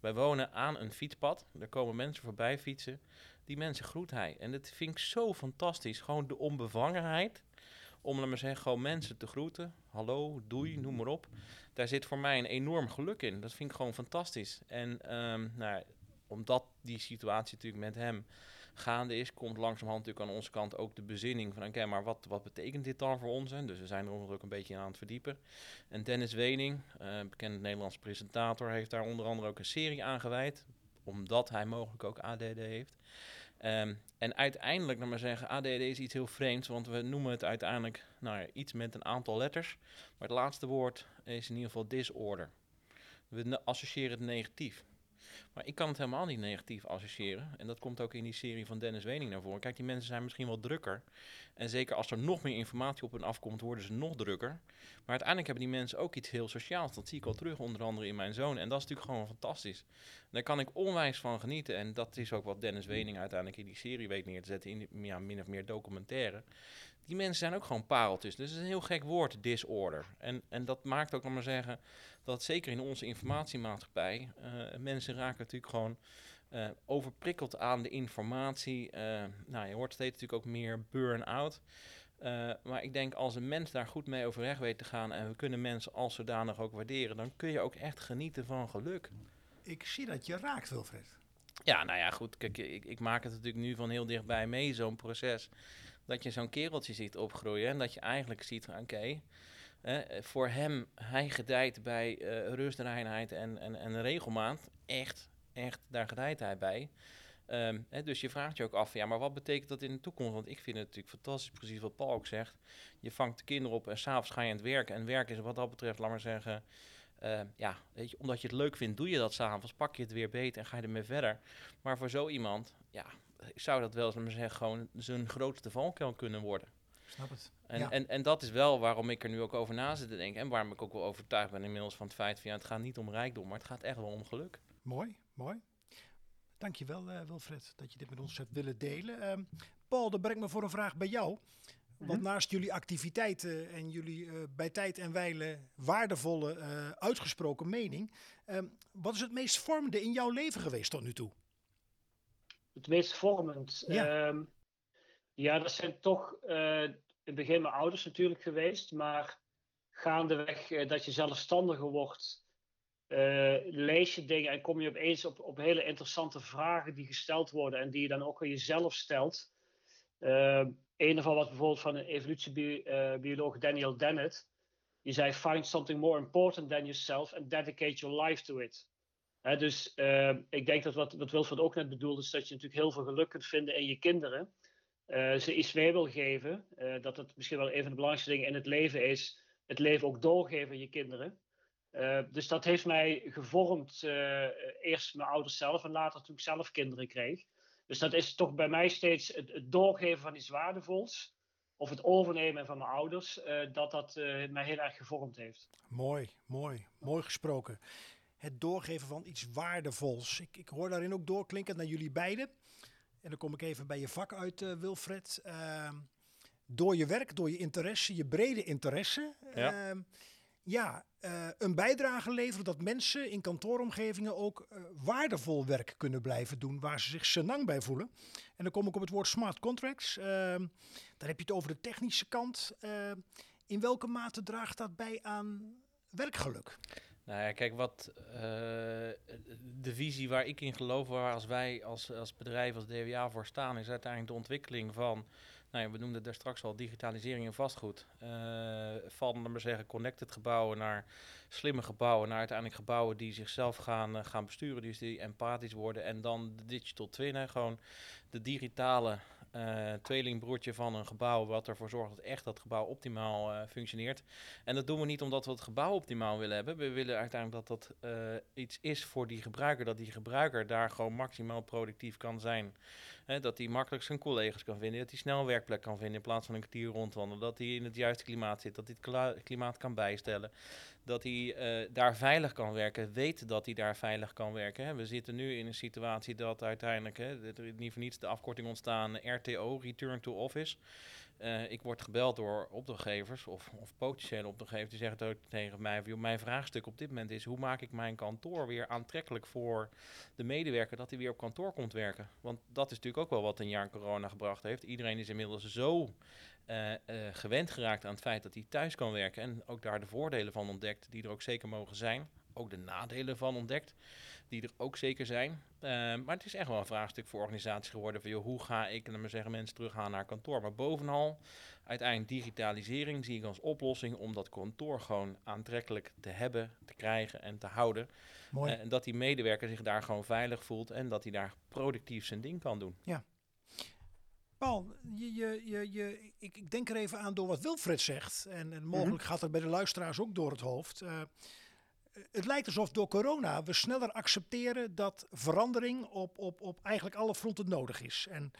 Wij wonen aan een fietspad, er komen mensen voorbij fietsen, die mensen groet hij. En dat vind ik zo fantastisch, gewoon de onbevangenheid om, laat maar zeggen, gewoon mensen te groeten. Hallo, doei, noem maar op. Daar zit voor mij een enorm geluk in. Dat vind ik gewoon fantastisch. En um, nou, omdat die situatie natuurlijk met hem gaande is, komt langzamerhand natuurlijk aan onze kant ook de bezinning van, oké, maar wat, wat betekent dit dan voor ons? Hè? Dus we zijn er ook een beetje aan het verdiepen. En Dennis Wening, uh, bekend Nederlands presentator, heeft daar onder andere ook een serie aan gewijd, omdat hij mogelijk ook ADD heeft. Um, en uiteindelijk, nou maar zeggen, ADD is iets heel vreemds, want we noemen het uiteindelijk nou, iets met een aantal letters. Maar het laatste woord is in ieder geval disorder. We associëren het negatief. Maar ik kan het helemaal niet negatief associëren. En dat komt ook in die serie van Dennis Wening naar voren. Kijk, die mensen zijn misschien wel drukker. En zeker als er nog meer informatie op hen afkomt, worden ze nog drukker. Maar uiteindelijk hebben die mensen ook iets heel sociaals. Dat zie ik al terug, onder andere in mijn zoon. En dat is natuurlijk gewoon fantastisch. Daar kan ik onwijs van genieten. En dat is ook wat Dennis Wening uiteindelijk in die serie weet neer te zetten. In ja, min of meer documentaire. Die mensen zijn ook gewoon pareltjes. Dus het is een heel gek woord, disorder. En, en dat maakt ook, nog maar zeggen, dat zeker in onze informatiemaatschappij, uh, mensen raken natuurlijk gewoon uh, overprikkeld aan de informatie. Uh, nou, je hoort steeds natuurlijk ook meer burn-out. maar ik denk als een mens daar goed mee overweg weet te gaan en we kunnen mensen als zodanig ook waarderen, dan kun je ook echt genieten van geluk. Ik zie dat je raakt, Wilfred. Ja, nou ja, goed. Kijk, ik, ik maak het natuurlijk nu van heel dichtbij mee, zo'n proces. Dat je zo'n kereltje ziet opgroeien en dat je eigenlijk ziet, oké, eh, voor hem, hij gedijt bij uh, rust, reinheid en, en, en regelmaat. Echt, echt, daar gedijt hij bij. Um, hè, dus je vraagt je ook af, ja, maar wat betekent dat in de toekomst? Want ik vind het natuurlijk fantastisch, precies wat Paul ook zegt. Je vangt de kinderen op en s'avonds ga je aan het werken. En werk is wat dat betreft, laat maar zeggen, uh, ja, weet je, omdat je het leuk vindt, doe je dat s'avonds. Pak je het weer beter en ga je ermee verder. Maar voor zo iemand, ja, zou dat wel eens, maar zeggen, gewoon zijn grootste valkuil kunnen worden. Snap het. En, ja. en, en dat is wel waarom ik er nu ook over na zit te denken. En waarom ik ook wel overtuigd ben inmiddels van het feit van ja, het gaat niet om rijkdom, maar het gaat echt wel om geluk. Mooi, mooi. Dankjewel uh, Wilfred dat je dit met ons hebt willen delen. Um, Paul, dat brengt me voor een vraag bij jou. Want -hmm. naast jullie activiteiten en jullie uh, bij tijd en wijle waardevolle uh, uitgesproken mening, um, wat is het meest vormende in jouw leven geweest tot nu toe? Het meest vormend? Ja, um, ja dat zijn toch uh, in het begin mijn ouders natuurlijk geweest, maar gaandeweg uh, dat je zelfstandiger wordt, uh, lees je dingen en kom je opeens op, op hele interessante vragen die gesteld worden en die je dan ook aan jezelf stelt. een ervan was bijvoorbeeld van een evolutiebioloog Daniel Dennett. Die zei: Find something more important than yourself and dedicate your life to it. Dus uh, ik denk dat wat, wat Wilfred ook net bedoelde, is dat je natuurlijk heel veel geluk kunt vinden in je kinderen. Uh, ze iets mee wil geven. Uh, dat het misschien wel een van de belangrijkste dingen in het leven is. Het leven ook doorgeven aan je kinderen. dus dat heeft mij gevormd. eerst mijn ouders zelf en later toen ik zelf kinderen kreeg. Dus dat is toch bij mij steeds het, doorgeven van iets waardevols of het overnemen van mijn ouders, dat dat mij heel erg gevormd heeft. Mooi, mooi, mooi gesproken. Het doorgeven van iets waardevols. Ik, ik hoor daarin ook doorklinken naar jullie beiden. En dan kom ik even bij je vak uit, uh, Wilfred. Ehm, door je werk, door je interesse, je brede interesse. Ja. Ehm, ja, uh, een bijdrage leveren dat mensen in kantooromgevingen ook uh, waardevol werk kunnen blijven doen waar ze zich senang bij voelen. En dan kom ik op het woord smart contracts. Uh, dan heb je het over de technische kant. in welke mate draagt dat bij aan werkgeluk? Nou ja, kijk, wat de visie waar ik in geloof, waar als wij als, als bedrijf, als DWA voor staan, is uiteindelijk de ontwikkeling van nou ja, we noemden daar straks al digitalisering en vastgoed. Uh, van, maar zeggen, connected gebouwen naar slimme gebouwen, naar uiteindelijk gebouwen die zichzelf gaan, uh, gaan besturen, dus die empathisch worden. En dan de digital twin, hè, gewoon de digitale uh, tweelingbroertje van een gebouw, wat ervoor zorgt dat echt dat gebouw optimaal uh, functioneert. En dat doen we niet omdat we het gebouw optimaal willen hebben. We willen uiteindelijk dat dat uh, iets is voor die gebruiker, dat die gebruiker daar gewoon maximaal productief kan zijn. Hè, dat hij makkelijk zijn collega's kan vinden, dat hij snel een werkplek kan vinden in plaats van een kwartier rondwandelen, dat hij in het juiste klimaat zit, dat hij het klimaat kan bijstellen dat hij uh, daar veilig kan werken, weet dat hij daar veilig kan werken. Hè. We zitten nu in een situatie dat uiteindelijk, hè, er niet voor niets de afkorting ontstaan, RTO, Return to Office. Uh, ik word gebeld door opdrachtgevers of, of potentiële opdrachtgevers die zeggen ook tegen mij: Mijn vraagstuk op dit moment is: hoe maak ik mijn kantoor weer aantrekkelijk voor de medewerker dat hij weer op kantoor komt werken? Want dat is natuurlijk ook wel wat een jaar corona gebracht heeft. Iedereen is inmiddels zo uh, uh, gewend geraakt aan het feit dat hij thuis kan werken en ook daar de voordelen van ontdekt, die er ook zeker mogen zijn. Ook de nadelen van ontdekt, die er ook zeker zijn. Uh, maar het is echt wel een vraagstuk voor organisaties geworden van joh, hoe ga ik maar zeggen, mensen teruggaan naar kantoor. Maar bovenal, uiteindelijk digitalisering zie ik als oplossing om dat kantoor gewoon aantrekkelijk te hebben, te krijgen en te houden. Mooi. en dat die medewerker zich daar gewoon veilig voelt en dat hij daar productief zijn ding kan doen. Ja, Paul, je, je, je, je, ik, ik, denk er even aan door wat Wilfred zegt. En, en mogelijk mm -hmm. gaat het bij de luisteraars ook door het hoofd. Uh, het lijkt alsof door corona we sneller accepteren dat verandering op, op, op eigenlijk alle fronten nodig is. En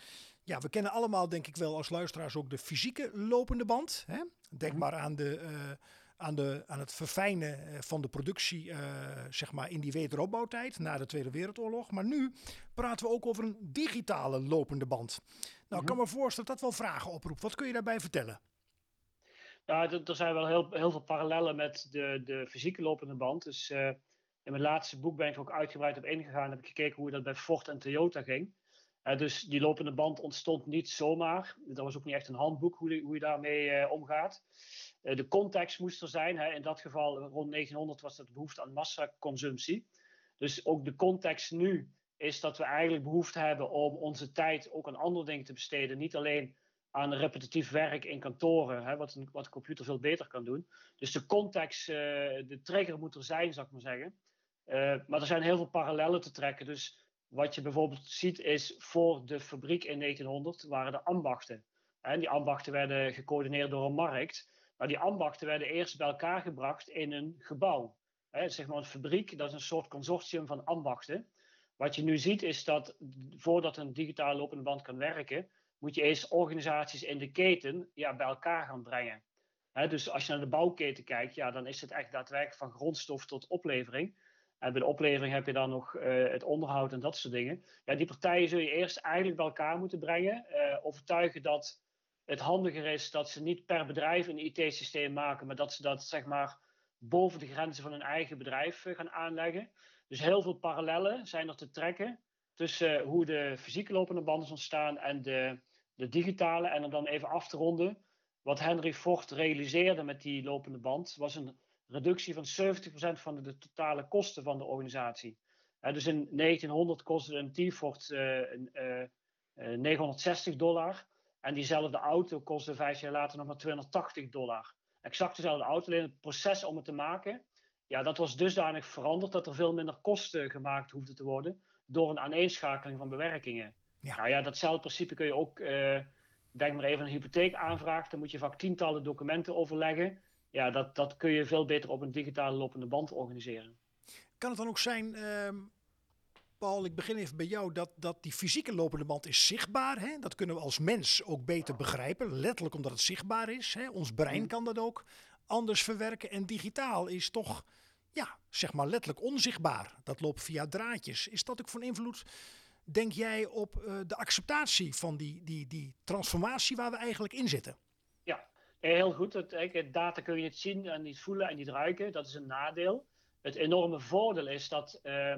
ja, we kennen allemaal denk ik wel als luisteraars ook de fysieke lopende band. Hè? Denk -hmm. maar aan de... Uh, aan, de, aan het verfijnen van de productie uh, zeg maar in die wederopbouwtijd na de Tweede Wereldoorlog. Maar nu praten we ook over een digitale lopende band. Nou, ik kan me voorstellen dat dat wel vragen oproept. Wat kun je daarbij vertellen? Ja, er zijn wel heel, veel parallellen met de, de fysieke lopende band. Dus uh, in mijn laatste boek ben ik ook uitgebreid op ingegaan. Heb ik gekeken hoe dat bij Ford en Toyota ging. Uh, dus die lopende band ontstond niet zomaar. Dat was ook niet echt een handboek hoe, hoe je daarmee uh, omgaat. de context moest er zijn. Hè. In dat geval rond 1900 was dat behoefte aan massaconsumptie. Dus ook de context nu is dat we eigenlijk behoefte hebben om onze tijd ook aan andere dingen te besteden. Niet alleen aan repetitief werk in kantoren, hè, wat, een, wat computer veel beter kan doen. Dus de context, uh, de trigger moet er zijn, zou ik maar zeggen. Uh, maar er zijn heel veel parallellen te trekken. Dus wat je bijvoorbeeld ziet is, voor de fabriek in 1900 waren de ambachten. En die ambachten werden gecoördineerd door een markt. Maar die ambachten werden eerst bij elkaar gebracht in een gebouw. Zeg maar een fabriek, dat is een soort consortium van ambachten. Wat je nu ziet is dat voordat een digitale lopende band kan werken, moet je eerst organisaties in de keten ja, bij elkaar gaan brengen. Dus als je naar de bouwketen kijkt, ja, dan is het echt daadwerkelijk van grondstof tot oplevering. En bij de oplevering heb je dan nog uh, het onderhoud en dat soort dingen. Ja, die partijen zul je eerst eigenlijk bij elkaar moeten brengen. Uh, overtuigen dat het handiger is dat ze niet per bedrijf een IT-systeem maken, maar dat ze dat zeg maar boven de grenzen van hun eigen bedrijf uh, gaan aanleggen. Dus heel veel parallellen zijn er te trekken tussen hoe de fysieke lopende band is ontstaan en de, de digitale. En dan even af te ronden, wat Henry Ford realiseerde met die lopende band, was een reductie van 70% van de, totale kosten van de organisatie. Dus in 1900 kostte een T-Ford uh, uh, 960 dollar. En diezelfde auto kostte vijf jaar later nog maar 280 dollar. exact dezelfde auto, alleen het proces om het te maken, ja, dat was dusdanig veranderd dat er veel minder kosten gemaakt hoefden te worden door een aaneenschakeling van bewerkingen. Ja. Nou ja, datzelfde principe kun je ook, uh, denk maar even aan een hypotheekaanvraag, dan moet je vaak tientallen documenten overleggen. Ja, dat, dat kun je veel beter op een digitale lopende band organiseren. Kan het dan ook zijn, uh, Paul, ik begin even bij jou, dat, dat die fysieke lopende band is zichtbaar. Hè? Dat kunnen we als mens ook beter begrijpen, letterlijk omdat het zichtbaar is. Hè? Ons brein mm. kan dat ook anders verwerken. En digitaal is toch, ja, zeg maar letterlijk onzichtbaar. Dat loopt via draadjes. Is dat ook van invloed, denk jij, op uh, de acceptatie van die, die, die transformatie waar we eigenlijk in zitten? Ja, heel goed. Het, het data kun je niet zien en niet voelen en niet ruiken. Dat is een nadeel. Het enorme voordeel is dat uh,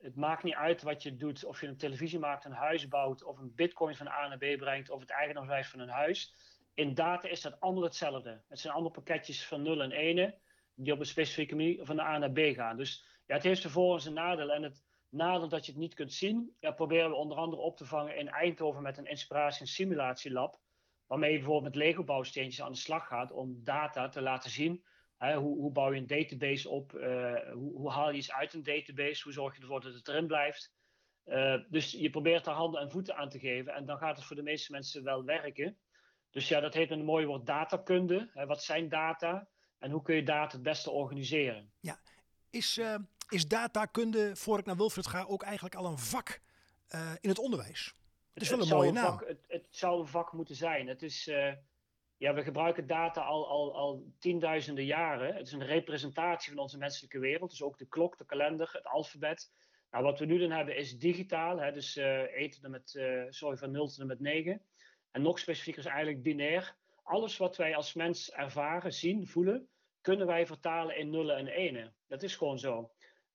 het maakt niet uit wat je doet. Of je een televisie maakt, een huis bouwt, of een bitcoin van A naar B brengt, of het eigenaarswijs van een huis. In data is dat allemaal hetzelfde. Het zijn allemaal pakketjes van 0 en 1 die op een specifieke manier van de A naar B gaan. Dus ja, het heeft voor en nadeel. En het nadeel dat je het niet kunt zien, proberen we onder andere op te vangen in Eindhoven met een inspiratie- en simulatielab. Waarmee je bijvoorbeeld met Lego-bouwsteentjes aan de slag gaat om data te laten zien. Hè, hoe, hoe, bouw je een database op? Uh, hoe, hoe, haal je iets uit een database? Hoe zorg je ervoor dat het erin blijft? Uh, dus je probeert er handen en voeten aan te geven. En dan gaat het voor de meeste mensen wel werken. Dus ja, dat heet een mooi woord datakunde. Hè, wat zijn data? En hoe kun je data het beste organiseren? Ja, is, uh, is datakunde, voor ik naar Wilfred ga, ook eigenlijk al een vak uh, in het onderwijs? Het is wel een mooie naam. Vak, het, het, zou een vak moeten zijn. Het is, uh, ja, we gebruiken data al, al, al tienduizenden jaren. Het is een representatie van onze menselijke wereld. Dus ook de klok, de kalender, het alfabet. Nou, wat we nu dan hebben is digitaal. Hè, dus eten met, sorry, van 0 tot en met 9. En nog specifieker is eigenlijk binair. Alles wat wij als mens ervaren, zien, voelen, kunnen wij vertalen in nullen en enen. Dat is gewoon zo.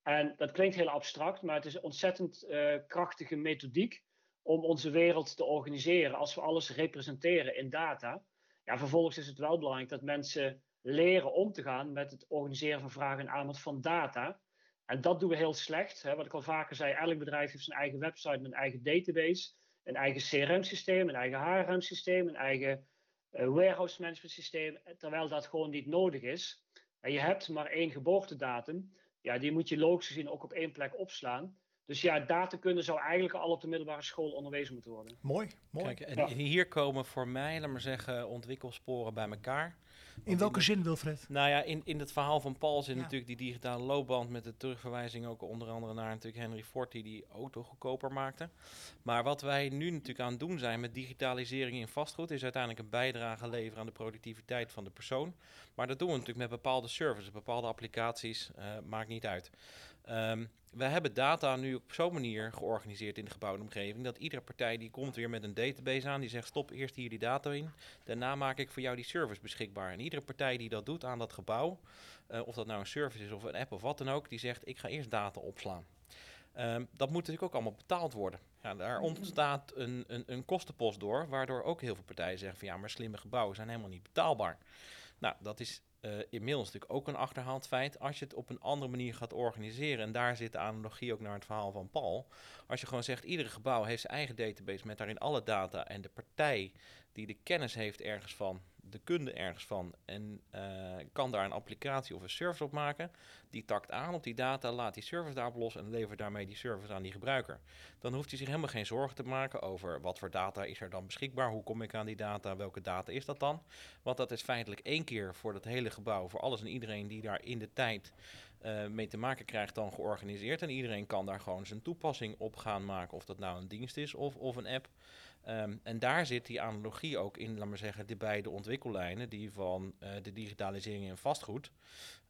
En dat klinkt heel abstract, maar het is een ontzettend uh, krachtige methodiek om onze wereld te organiseren als we alles representeren in data. Ja, vervolgens is het wel belangrijk dat mensen leren om te gaan met het organiseren van vraag en aanbod van data. En dat doen we heel slecht. Hè. Wat ik al vaker zei, elk bedrijf heeft zijn eigen website een eigen database, een eigen CRM-systeem, een eigen HRM-systeem, een eigen uh, warehouse management systeem, terwijl dat gewoon niet nodig is. En je hebt maar één geboortedatum. Ja, die moet je logisch gezien ook op één plek opslaan. Dus ja, datakunde zou eigenlijk al op de middelbare school onderwezen moeten worden. Mooi, mooi. Kijk, en hier komen voor mij, laat maar zeggen, ontwikkelsporen bij elkaar. In welke zin, Wilfred? Nou ja, in, in het verhaal van Paul zit ja. natuurlijk die digitale loopband met de terugverwijzing ook onder andere naar natuurlijk Henry Ford die die auto goedkoper maakte. Maar wat wij nu natuurlijk aan het doen zijn met digitalisering in vastgoed is uiteindelijk een bijdrage leveren aan de productiviteit van de persoon. Maar dat doen we natuurlijk met bepaalde services, bepaalde applicaties, uh, maakt niet uit. Um, we hebben data nu op zo'n manier georganiseerd in de gebouwde omgeving dat iedere partij die komt weer met een database aan, die zegt stop eerst hier die data in, daarna maak ik voor jou die service beschikbaar. En iedere partij die dat doet aan dat gebouw, uh, of dat nou een service is of een app of wat dan ook, die zegt ik ga eerst data opslaan. Um, dat moet natuurlijk ook allemaal betaald worden. Ja, daar ontstaat een, een, een kostenpost door, waardoor ook heel veel partijen zeggen van ja, maar slimme gebouwen zijn helemaal niet betaalbaar. Nou, dat is uh, inmiddels natuurlijk ook een achterhaald feit. Als je het op een andere manier gaat organiseren, en daar zit de analogie ook naar het verhaal van Paul. Als je gewoon zegt, iedere gebouw heeft zijn eigen database met daarin alle data. En de partij die de kennis heeft ergens van, de kunde ergens van en uh, kan daar een applicatie of een service op maken. Die takt aan op die data, laat die service daarop los en levert daarmee die service aan die gebruiker. Dan hoeft hij zich helemaal geen zorgen te maken over wat voor data is er dan beschikbaar, hoe kom ik aan die data, welke data is dat dan. Want dat is feitelijk één keer voor dat hele gebouw, voor alles en iedereen die daar in de tijd uh, mee te maken krijgt dan georganiseerd. En iedereen kan daar gewoon zijn toepassing op gaan maken, of dat nou een dienst is of, of een app. Um, en daar zit die analogie ook in, laat maar zeggen, de beide ontwikkellijnen, die van uh, de digitalisering in vastgoed,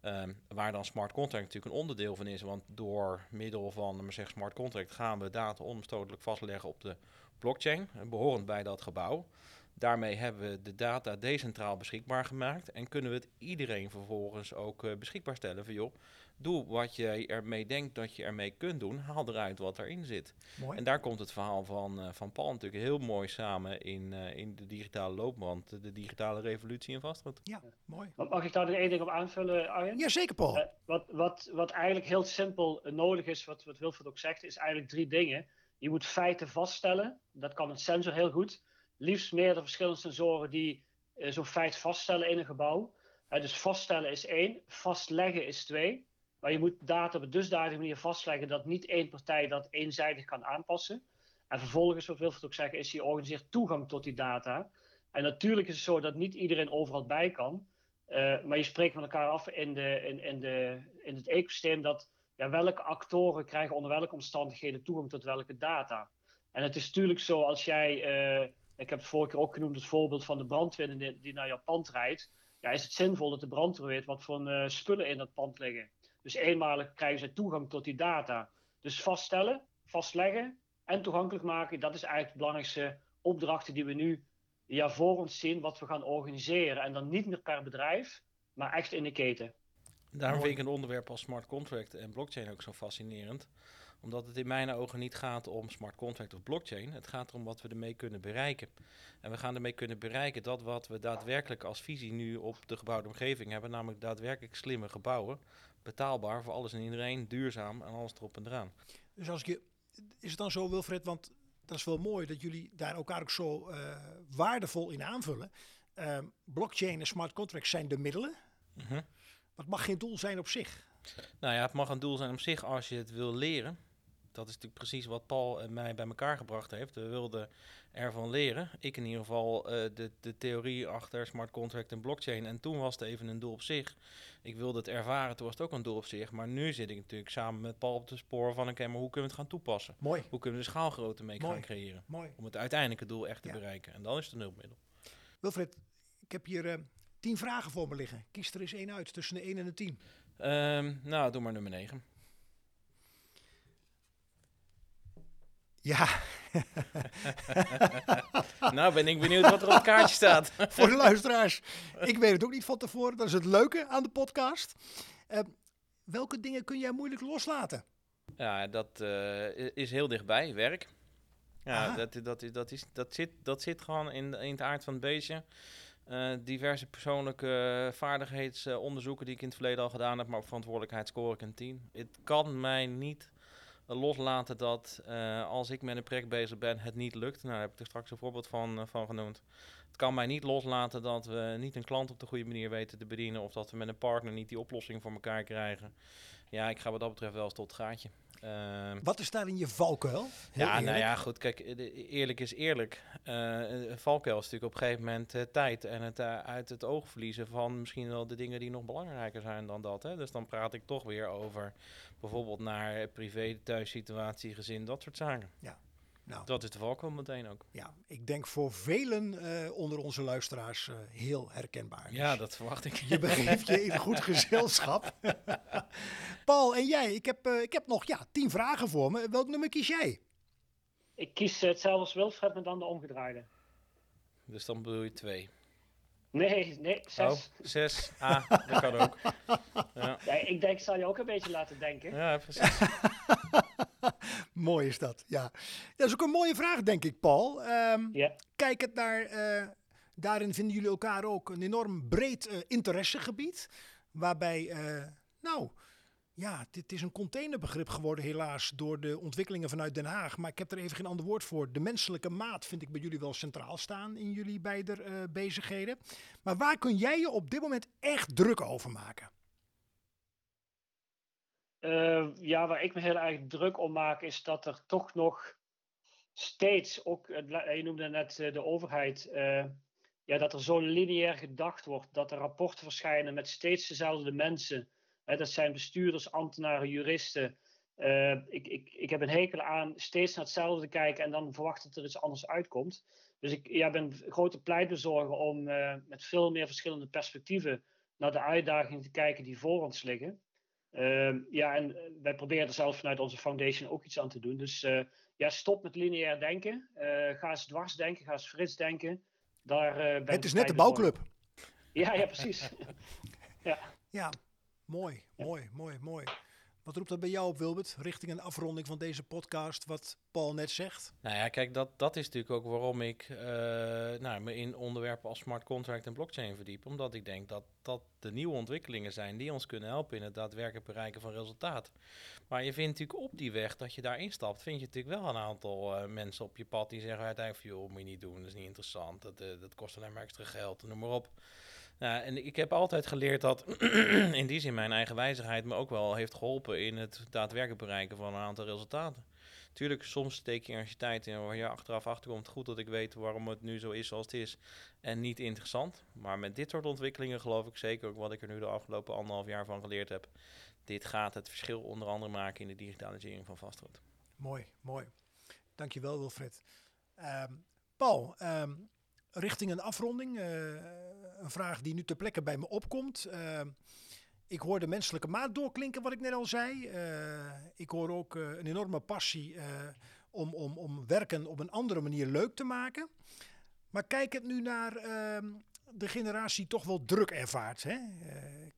um, waar dan smart contract natuurlijk een onderdeel van is, want door middel van, laat maar zeggen, smart contract gaan we data onomstotelijk vastleggen op de blockchain, behorend bij dat gebouw. Daarmee hebben we de data decentraal beschikbaar gemaakt en kunnen we het iedereen vervolgens ook uh, beschikbaar stellen van joh, doe wat je ermee denkt dat je ermee kunt doen. Haal eruit wat erin zit. Mooi. En daar komt het verhaal van, uh, van Paul natuurlijk heel mooi samen in, uh, in de digitale loopband. De digitale revolutie in vastgoed. Ja, mooi. Mag ik daar nog één ding op aanvullen, Arjen? Ja, zeker Paul. Uh, wat, wat, wat eigenlijk heel simpel nodig is, wat, wat Wilfred ook zegt, is eigenlijk drie dingen. Je moet feiten vaststellen. Dat kan een sensor heel goed. Liefst meerdere verschillende sensoren die zo'n feit vaststellen in een gebouw. dus vaststellen is één, vastleggen is twee. Maar je moet data op een dusdanige manier vastleggen dat niet één partij dat eenzijdig kan aanpassen. En vervolgens, wat Wilfred ook zeggen, is je organiseert toegang tot die data. En natuurlijk is het zo dat niet iedereen overal bij kan. Uh, maar je spreekt met elkaar af in, de, in, de, in het ecosysteem dat ja, welke actoren krijgen onder welke omstandigheden toegang tot welke data. En het is natuurlijk zo als jij, uh, ik heb het vorige keer ook genoemd, het voorbeeld van de brandweer die, die naar jouw pand rijdt. Ja, is het zinvol dat de brandweer weet wat voor uh, spullen in dat pand liggen. Dus eenmalig krijgen ze toegang tot die data. Dus vaststellen, vastleggen en toegankelijk maken, dat is eigenlijk de belangrijkste opdrachten die we nu ja, voor ons zien, wat we gaan organiseren. En dan niet meer per bedrijf, maar echt in de keten. Daarom vind ik een onderwerp als smart contract en blockchain ook zo fascinerend omdat het in mijn ogen niet gaat om smart contract of blockchain. Het gaat erom wat we ermee kunnen bereiken. En we gaan ermee kunnen bereiken dat wat we daadwerkelijk als visie nu op de gebouwde omgeving hebben, namelijk daadwerkelijk slimme gebouwen, betaalbaar voor alles en iedereen, duurzaam en alles erop en eraan. Dus als ik je, is het dan zo, Wilfred, want dat is wel mooi dat jullie daar elkaar ook zo uh, waardevol in aanvullen. Uh, blockchain en smart contracts zijn de middelen. Mm -hmm. Wat mag geen doel zijn op zich? Nou ja, het mag een doel zijn op zich als je het wil leren. Dat is natuurlijk precies wat Paul en mij bij elkaar gebracht heeft. We wilden ervan leren. Ik in ieder geval uh, de, de theorie achter smart contract en blockchain. En toen was het even een doel op zich. Ik wilde het ervaren, toen was het ook een doel op zich. Maar nu zit ik natuurlijk samen met Paul op de spoor van... oké, maar hoe kunnen we het gaan toepassen? Mooi. Hoe kunnen we de schaalgrootte mee Mooi. gaan creëren? Mooi. Om het uiteindelijke doel echt te bereiken. En dan is het een hulpmiddel. Wilfred, ik heb hier uh, tien vragen voor me liggen. Kies er eens één uit tussen de 1 en de 10. Um, nou, doe maar nummer 9. Ja. nou ben ik benieuwd wat er op het kaartje staat. Voor de luisteraars. Ik weet het ook niet van tevoren. Dat is het leuke aan de podcast. Uh, welke dingen kun jij moeilijk loslaten? Ja, dat uh, is heel dichtbij. Werk. Ja, dat, dat, dat, is, dat, zit, dat zit gewoon in, in het aard van het beestje. Uh, diverse persoonlijke vaardigheidsonderzoeken die ik in het verleden al gedaan heb, maar op verantwoordelijkheid score ik een 10. Het kan mij niet loslaten dat uh, als ik met een project bezig ben, het niet lukt. Nou, daar heb ik er straks een voorbeeld van, uh, van genoemd. Het kan mij niet loslaten dat we niet een klant op de goede manier weten te bedienen. Of dat we met een partner niet die oplossing voor elkaar krijgen. Ja, ik ga wat dat betreft wel eens tot het gaatje. Uh, wat is daarin je valkuil? Heel ja, eerlijk. nou ja, goed. Kijk, eerlijk is eerlijk. Uh, valkuil is natuurlijk op een gegeven moment uh, tijd en het uit het oog verliezen van misschien wel de dingen die nog belangrijker zijn dan dat. Hè? Dus dan praat ik toch weer over bijvoorbeeld naar privé, thuissituatie, gezin, dat soort zaken. Ja. Nou, dat is de valkuil meteen ook. Ja, ik denk voor velen uh, onder onze luisteraars uh, heel herkenbaar. Ja, dus dat verwacht ik. Je begeeft je in goed gezelschap. Paul en jij, ik heb, uh, ik heb nog ja, tien vragen voor me. Welk nummer kies jij? Ik kies hetzelfde als Wilfred, maar dan de omgedraaide. Dus dan bedoel je twee? Nee, nee, zes. Oh, zes. Ah, dat kan ook. Ja. ja. ik denk, ik zal je ook een beetje laten denken. Ja, precies. Mooi is dat, ja. Dat is ook een mooie vraag, denk ik, Paul. Um, ja. Kijk het naar, uh, daarin vinden jullie elkaar ook een enorm breed uh, interessegebied. Waarbij, uh, nou, ja, dit is een containerbegrip geworden helaas door de ontwikkelingen vanuit Den Haag. Maar ik heb er even geen ander woord voor. De menselijke maat vind ik bij jullie wel centraal staan in jullie beide uh, bezigheden. Maar waar kun jij je op dit moment echt druk over maken? Uh, ja, waar ik me heel erg druk om maak is dat er toch nog steeds, ook, je noemde net de overheid, ja, dat er zo lineair gedacht wordt. Dat er rapporten verschijnen met steeds dezelfde mensen dat zijn bestuurders, ambtenaren, juristen. Uh, ik, ik, ik heb een hekel aan steeds naar hetzelfde kijken en dan verwachten dat er iets anders uitkomt. Dus ik ja, ben een grote pleitbezorger om uh, met veel meer verschillende perspectieven naar de uitdagingen te kijken die voor ons liggen. Uh, ja, en wij proberen er zelf vanuit onze foundation ook iets aan te doen. Dus ja, stop met lineair denken. ga eens dwars denken, ga eens frits denken. Daar, ben Het is net de bouwclub. Ja, ja, precies. ja. ja, Mooi, mooi, mooi, mooi. Wat roept dat bij jou op, Wilbert, richting een afronding van deze podcast, wat Paul net zegt? Nou ja, kijk, dat, dat is natuurlijk ook waarom ik uh, nou, me in onderwerpen als smart contract en blockchain verdiep. Omdat ik denk dat dat de nieuwe ontwikkelingen zijn die ons kunnen helpen in het daadwerkelijk bereiken van resultaat. Maar je vindt natuurlijk op die weg dat je daar instapt, vind je natuurlijk wel een aantal uh, mensen op je pad die zeggen uiteindelijk van, joh, moet je niet doen, dat is niet interessant, dat, uh, dat kost alleen maar extra geld, noem maar op. Nou, en ik heb altijd geleerd dat in die zin mijn eigen wijzigheid me ook wel heeft geholpen in het daadwerkelijk bereiken van een aantal resultaten. Tuurlijk, soms steek je er tijd in waar je achteraf achterkomt. Goed dat ik weet waarom het nu zo is zoals het is en niet interessant. Maar met dit soort ontwikkelingen geloof ik zeker ook wat ik er nu de afgelopen anderhalf jaar van geleerd heb. Dit gaat het verschil onder andere maken in de digitalisering van vastgoed. Mooi, mooi. Dankjewel Wilfred. Um, Paul, um, richting een afronding. Uh, een vraag die nu ter plekke bij me opkomt. Uh, ik hoor de menselijke maat doorklinken, wat ik net al zei. Uh, ik hoor ook een enorme passie om, om, om werken op een andere manier leuk te maken. Maar kijk het nu naar ehm, de generatie die toch wel druk ervaart. Hè?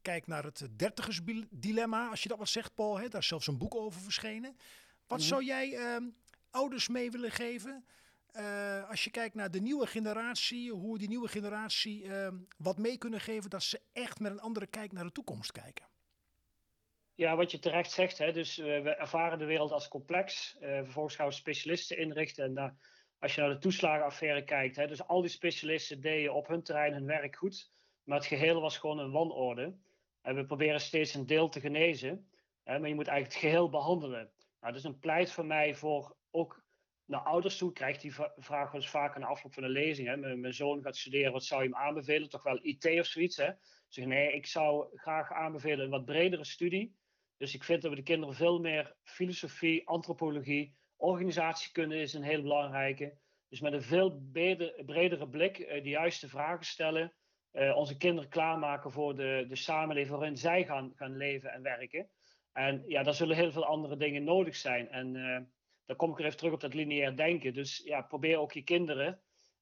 kijk naar het dertigersdilemma, als je dat wat zegt, Paul. Hè? Daar is zelfs een boek over verschenen. Wat mhm. zou jij ehm, ouders mee willen geven? Uh, als je kijkt naar de nieuwe generatie, hoe die nieuwe generatie uh, wat mee kunnen geven, dat ze echt met een andere kijk naar de toekomst kijken. Ja, wat je terecht zegt, hè, dus uh, we ervaren de wereld als complex. vervolgens gaan we specialisten inrichten. En daar, als je naar de toeslagenaffaire kijkt, hè, dus al die specialisten deden op hun terrein hun werk goed, maar het geheel was gewoon een wanorde. En we proberen steeds een deel te genezen, hè, maar je moet eigenlijk het geheel behandelen. Nou, dus een pleit voor mij voor ook naar ouders toe. Krijgt die vraag wel eens vaker na afloop van een lezing. Hè. Mijn, zoon gaat studeren, wat zou je hem aanbevelen? Toch wel IT of zoiets. Hè? Zeg nee, ik zou graag aanbevelen een wat bredere studie. Dus ik vind dat we de kinderen veel meer filosofie, antropologie, organisatiekunde is een heel belangrijke. Dus met een veel bredere blik uh, de juiste vragen stellen. Uh, onze kinderen klaarmaken voor de, de samenleving waarin zij gaan, gaan leven en werken. En ja, daar zullen heel veel andere dingen nodig zijn. En uh, dan kom ik er even terug op dat lineair denken. Dus ja, probeer ook je kinderen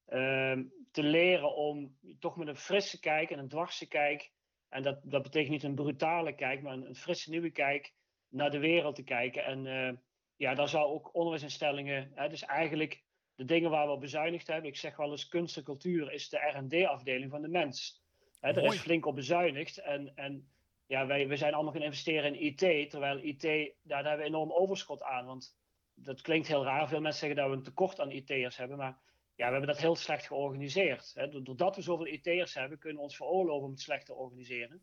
uh, te leren om toch met een frisse kijk en een dwarse kijk. En dat, dat betekent niet een brutale kijk, maar een, een frisse nieuwe kijk naar de wereld te kijken. En uh, ja, daar zou ook onderwijsinstellingen, hè, dus eigenlijk de dingen waar we op bezuinigd hebben. Ik zeg wel eens, kunst en cultuur is de R&D-afdeling van de mens. Hè, er is flink op bezuinigd. En, en ja, wij, wij zijn allemaal gaan investeren in IT, terwijl IT, daar, daar hebben we enorm overschot aan. Want dat klinkt heel raar. Veel mensen zeggen dat we een tekort aan IT'ers hebben. Maar ja, we hebben dat heel slecht georganiseerd. Hè. Doordat we zoveel IT'ers hebben, kunnen we ons veroorloven om het slecht te organiseren.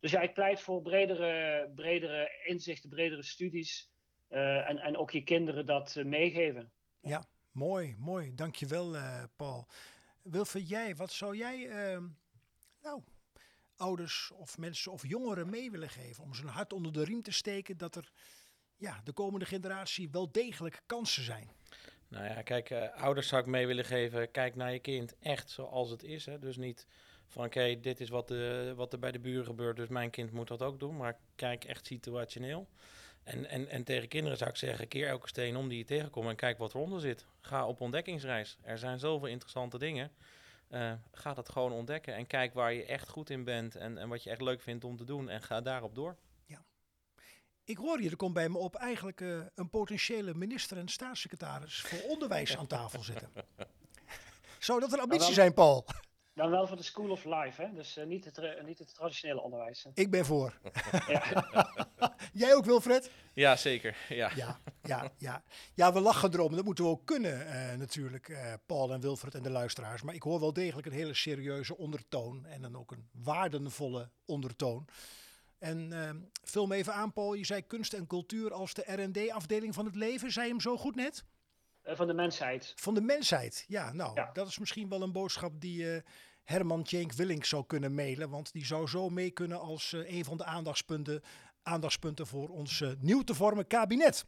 Dus ja, ik pleit voor bredere, bredere inzichten, bredere studies. Uh, en, en ook je kinderen dat uh, meegeven. Ja, mooi, mooi. Dankjewel, uh, Paul. Wilfried, jij, wat zou jij, ehm, nou, ouders of mensen of jongeren mee willen geven om zijn hart onder de riem te steken dat er ja, de komende generatie wel degelijk kansen zijn? Nou ja, kijk, uh, ouders zou ik mee willen geven. Kijk naar je kind echt zoals het is. Hè. Dus niet van oké, dit is wat, wat er bij de buren gebeurt, dus mijn kind moet dat ook doen. Maar kijk echt situationeel. En, en, en tegen kinderen zou ik zeggen, keer elke steen om die je tegenkomt en kijk wat eronder zit. Ga op ontdekkingsreis. Er zijn zoveel interessante dingen. Uh, ga dat gewoon ontdekken en kijk waar je echt goed in bent en, en wat je echt leuk vindt om te doen en ga daarop door. Ik hoor je, er komt bij me op eigenlijk uh, een potentiële minister en staatssecretaris voor onderwijs aan tafel zitten. Zou dat een ambitie dan, zijn, Paul? Dan wel voor de School of Life, hè? dus uh, niet, het, uh, niet het traditionele onderwijs. Ik ben voor. Jij ook, Wilfred? Ja, zeker. Ja. Ja, ja, ja. ja, we lachen erom. Dat moeten we ook kunnen, natuurlijk, Paul en Wilfred en de luisteraars. Maar ik hoor wel degelijk een hele serieuze ondertoon en dan ook een waardevolle ondertoon. En uh, vul me even aan, Paul. Je zei kunst en cultuur als de R&D-afdeling van het leven. Zei je hem zo goed net? Uh, van de mensheid. Van de mensheid, ja. Nou, ja. dat is misschien wel een boodschap die uh, Herman Tjenk Willink zou kunnen mailen. Want die zou zo mee kunnen als uh, een van de aandachtspunten, aandachtspunten voor ons nieuw te vormen kabinet.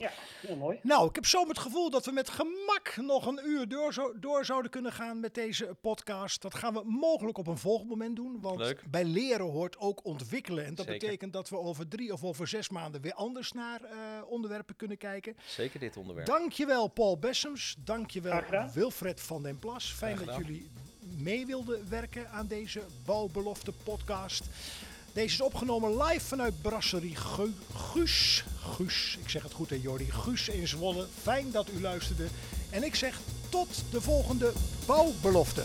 Ja, heel mooi. Nou, ik heb zo het gevoel dat we met gemak nog een uur door, zo, door zouden kunnen gaan met deze podcast. Dat gaan we mogelijk op een volgend moment doen. Want Leuk. bij leren hoort ook ontwikkelen. En dat Zeker. betekent dat we over drie of over zes maanden weer anders naar uh, onderwerpen kunnen kijken. Zeker dit onderwerp. Dankjewel Paul Bessems. Dankjewel Wilfred van den Plas. Fijn dat jullie mee wilden werken aan deze Bouwbelofte podcast. Deze is opgenomen live vanuit Brasserie Guus. Guus, ik zeg het goed hè Jordi. Guus in Zwolle. Fijn dat u luisterde. En ik zeg tot de volgende bouwbelofte.